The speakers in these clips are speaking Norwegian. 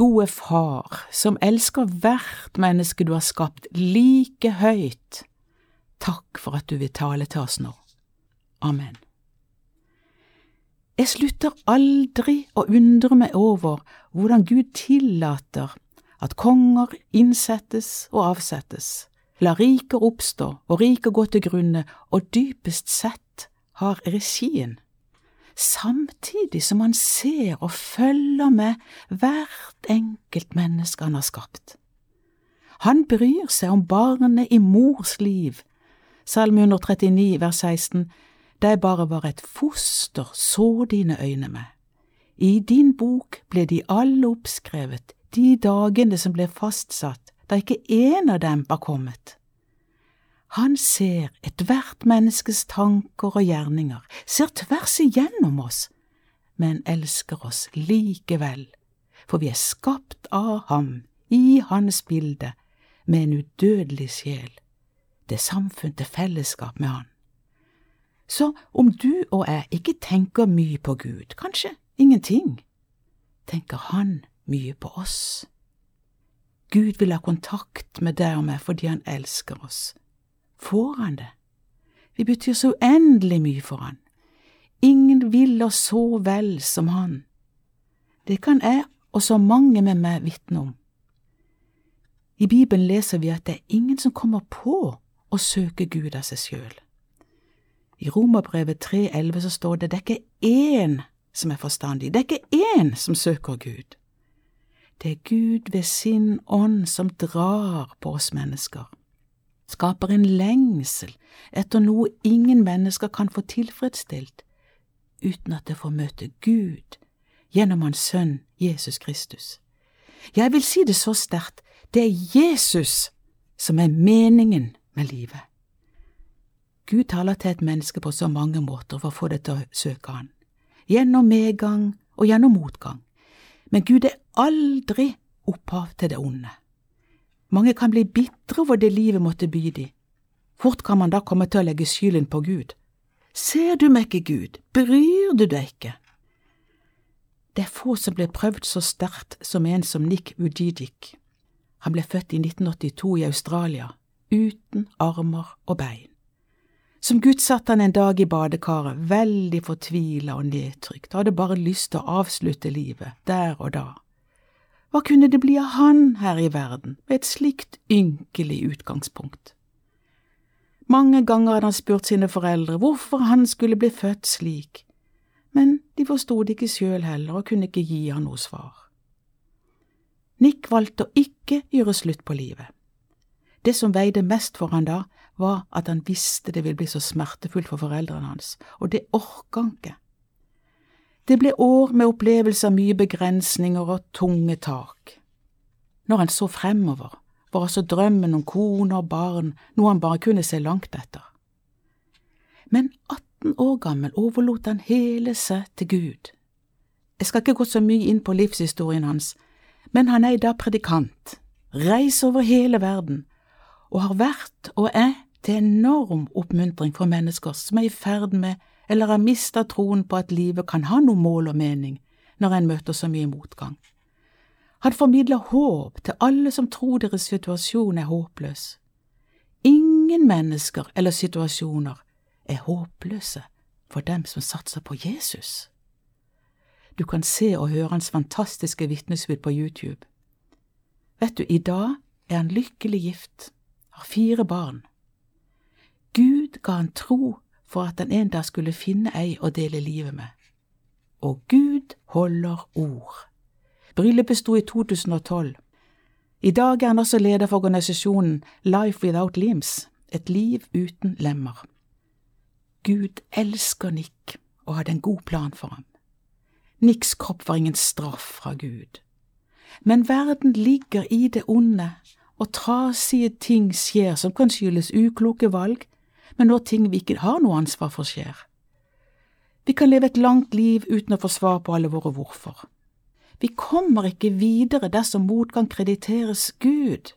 gode Far, som elsker hvert menneske du har skapt like høyt, takk for at du vil tale til oss nå. Amen. Jeg slutter aldri å undre meg over hvordan Gud tillater at konger innsettes og avsettes, la riker oppstå og riker gå til grunne, og dypest sett har regien samtidig som han ser og følger med hvert enkelt menneske han har skapt. Han bryr seg om barnet i mors liv. Salme 139 vers 16 Da jeg bare var et foster, så dine øyne meg. I din bok ble de alle oppskrevet, de dagene som ble fastsatt, da ikke én av dem var kommet. Han ser ethvert menneskes tanker og gjerninger, ser tvers igjennom oss, men elsker oss likevel, for vi er skapt av ham, i hans bilde, med en udødelig sjel, det samfunn til fellesskap med han. Så om du og jeg ikke tenker mye på Gud, kanskje ingenting, tenker han mye på oss. Gud vil ha kontakt med deg og meg fordi han elsker oss får han det. Vi betyr så uendelig mye for han. Ingen vil oss så vel som han. Det kan jeg og så mange med meg vitne om. I Bibelen leser vi at det er ingen som kommer på å søke Gud av seg sjøl. I Romerbrevet 3,11 så står det det er ikke én som er forstandig, det er ikke én som søker Gud. Det er Gud ved sin ånd som drar på oss mennesker skaper en lengsel etter noe ingen mennesker kan få tilfredsstilt uten at det får møte Gud gjennom Hans Sønn Jesus Kristus. Jeg vil si det så sterkt, det er Jesus som er meningen med livet. Gud taler til et menneske på så mange måter for å få det til å søke Han, gjennom medgang og gjennom motgang, men Gud er aldri opphav til det onde. Mange kan bli bitre over det livet måtte by de. Fort kan man da komme til å legge skylden på Gud. Ser du meg ikke, Gud, bryr du deg ikke? Det er få som ble prøvd så sterkt som en som Nick Ujijik. Han ble født i 1982 i Australia, uten armer og bein. Som gutt satt han en dag i badekaret, veldig fortvila og nedtrykt, og hadde bare lyst til å avslutte livet, der og da. Hva kunne det bli av han her i verden med et slikt ynkelig utgangspunkt? Mange ganger hadde han spurt sine foreldre hvorfor han skulle bli født slik, men de forsto det ikke sjøl heller og kunne ikke gi han noe svar. Nick valgte å ikke gjøre slutt på livet. Det som veide mest for han da, var at han visste det ville bli så smertefullt for foreldrene hans, og det orka han ikke. Det ble år med opplevelse av mye begrensninger og tunge tak. Når han så fremover, var altså drømmen om kone og barn noe han bare kunne se langt etter. Men 18 år gammel overlot han hele seg til Gud. Jeg skal ikke gå så mye inn på livshistorien hans, men han er i dag predikant, reiser over hele verden, og har vært og er til enorm oppmuntring for mennesker som er i ferd med eller har mista troen på at livet kan ha noe mål og mening når en møter så mye motgang. Han formidler håp til alle som tror deres situasjon er håpløs. Ingen mennesker eller situasjoner er håpløse for dem som satser på Jesus. Du kan se og høre hans fantastiske vitnesbyrd på YouTube. Vet du, i dag er han lykkelig gift, har fire barn. Gud ga han tro for at han en dag skulle finne ei å dele livet med. Og Gud holder ord. Bryllupet sto i 2012. I dag er han også leder for organisasjonen Life Without Limbs, et liv uten lemmer. Gud elsker Nick og hadde en god plan for ham. Nicks kropp var ingen straff fra Gud. Men verden ligger i det onde, og trasige ting skjer som kan skyldes ukloke valg, men når ting vi ikke har noe ansvar for, skjer. Vi kan leve et langt liv uten å få svar på alle våre hvorfor. Vi kommer ikke videre dersom motgang krediteres Gud.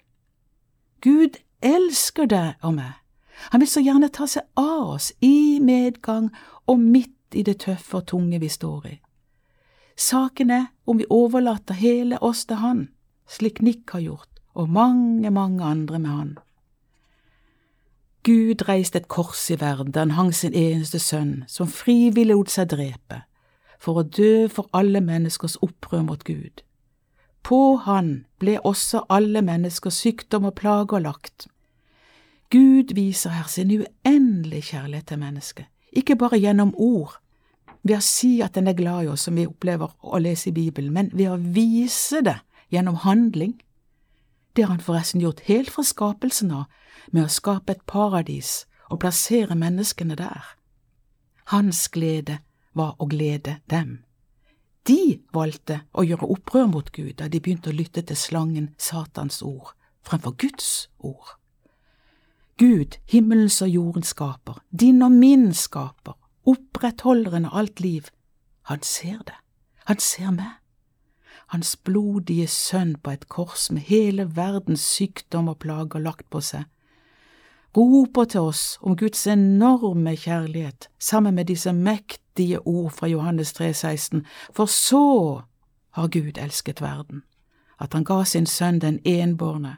Gud elsker deg og meg. Han vil så gjerne ta seg av oss i medgang og midt i det tøffe og tunge vi står i. Saken er om vi overlater hele oss til Han, slik Nick har gjort, og mange, mange andre med Han. Gud reiste et kors i verden da han hang sin eneste sønn, som frivillig lot seg drepe, for å dø for alle menneskers opprør mot Gud. På han ble også alle menneskers sykdom og plager lagt. Gud viser her sin uendelige kjærlighet til mennesket, ikke bare gjennom ord, ved å si at den er glad i oss, som vi opplever å lese i Bibelen, men ved å vise det gjennom handling. Det har han forresten gjort helt fra skapelsen av, med å skape et paradis og plassere menneskene der. Hans glede var å glede dem. De valgte å gjøre opprør mot Gud da de begynte å lytte til slangen Satans ord fremfor Guds ord. Gud, himmelens og jordens skaper, din og min skaper, opprettholderen av alt liv, han ser det, han ser meg. Hans blodige sønn på et kors med hele verdens sykdom og plager lagt på seg, roper til oss om Guds enorme kjærlighet sammen med disse mektige ord fra Johannes 3,16, for så har Gud elsket verden, at han ga sin sønn den enbårne,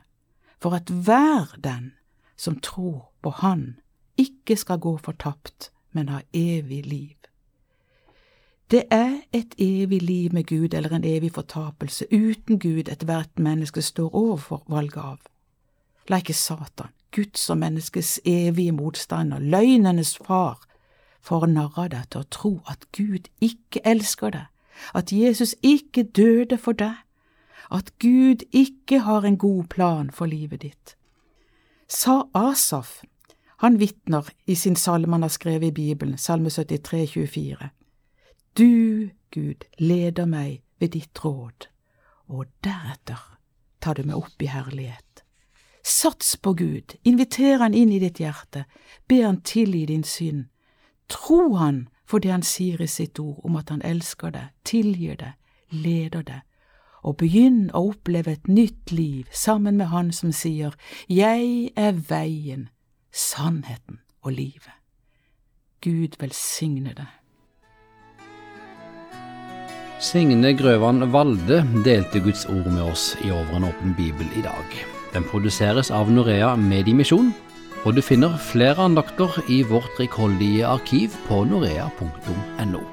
for at hver den som tror på Han, ikke skal gå fortapt, men ha evig liv. Det er et evig liv med Gud eller en evig fortapelse uten Gud ethvert menneske står overfor valget av. La ikke Satan, Guds og menneskets evige motstander, løgnenes far, for å narre deg til å tro at Gud ikke elsker deg, at Jesus ikke døde for deg, at Gud ikke har en god plan for livet ditt. Sa Asaf, han vitner i sin salme han har skrevet i Bibelen, Salme 73, 24. Du, Gud, leder meg ved ditt råd, og deretter tar du meg opp i herlighet. Sats på Gud, inviter Han inn i ditt hjerte, be Han tilgi din synd, tro Han for det Han sier i sitt ord om at Han elsker deg, tilgir deg, leder deg, og begynn å oppleve et nytt liv sammen med Han som sier Jeg er veien, sannheten og livet. Gud velsigne deg. Signe Grøvan Valde delte Guds ord med oss i Over en åpen bibel i dag. Den produseres av Norea Mediemisjon, og du finner flere andakter i vårt rikholdige arkiv på norea.no.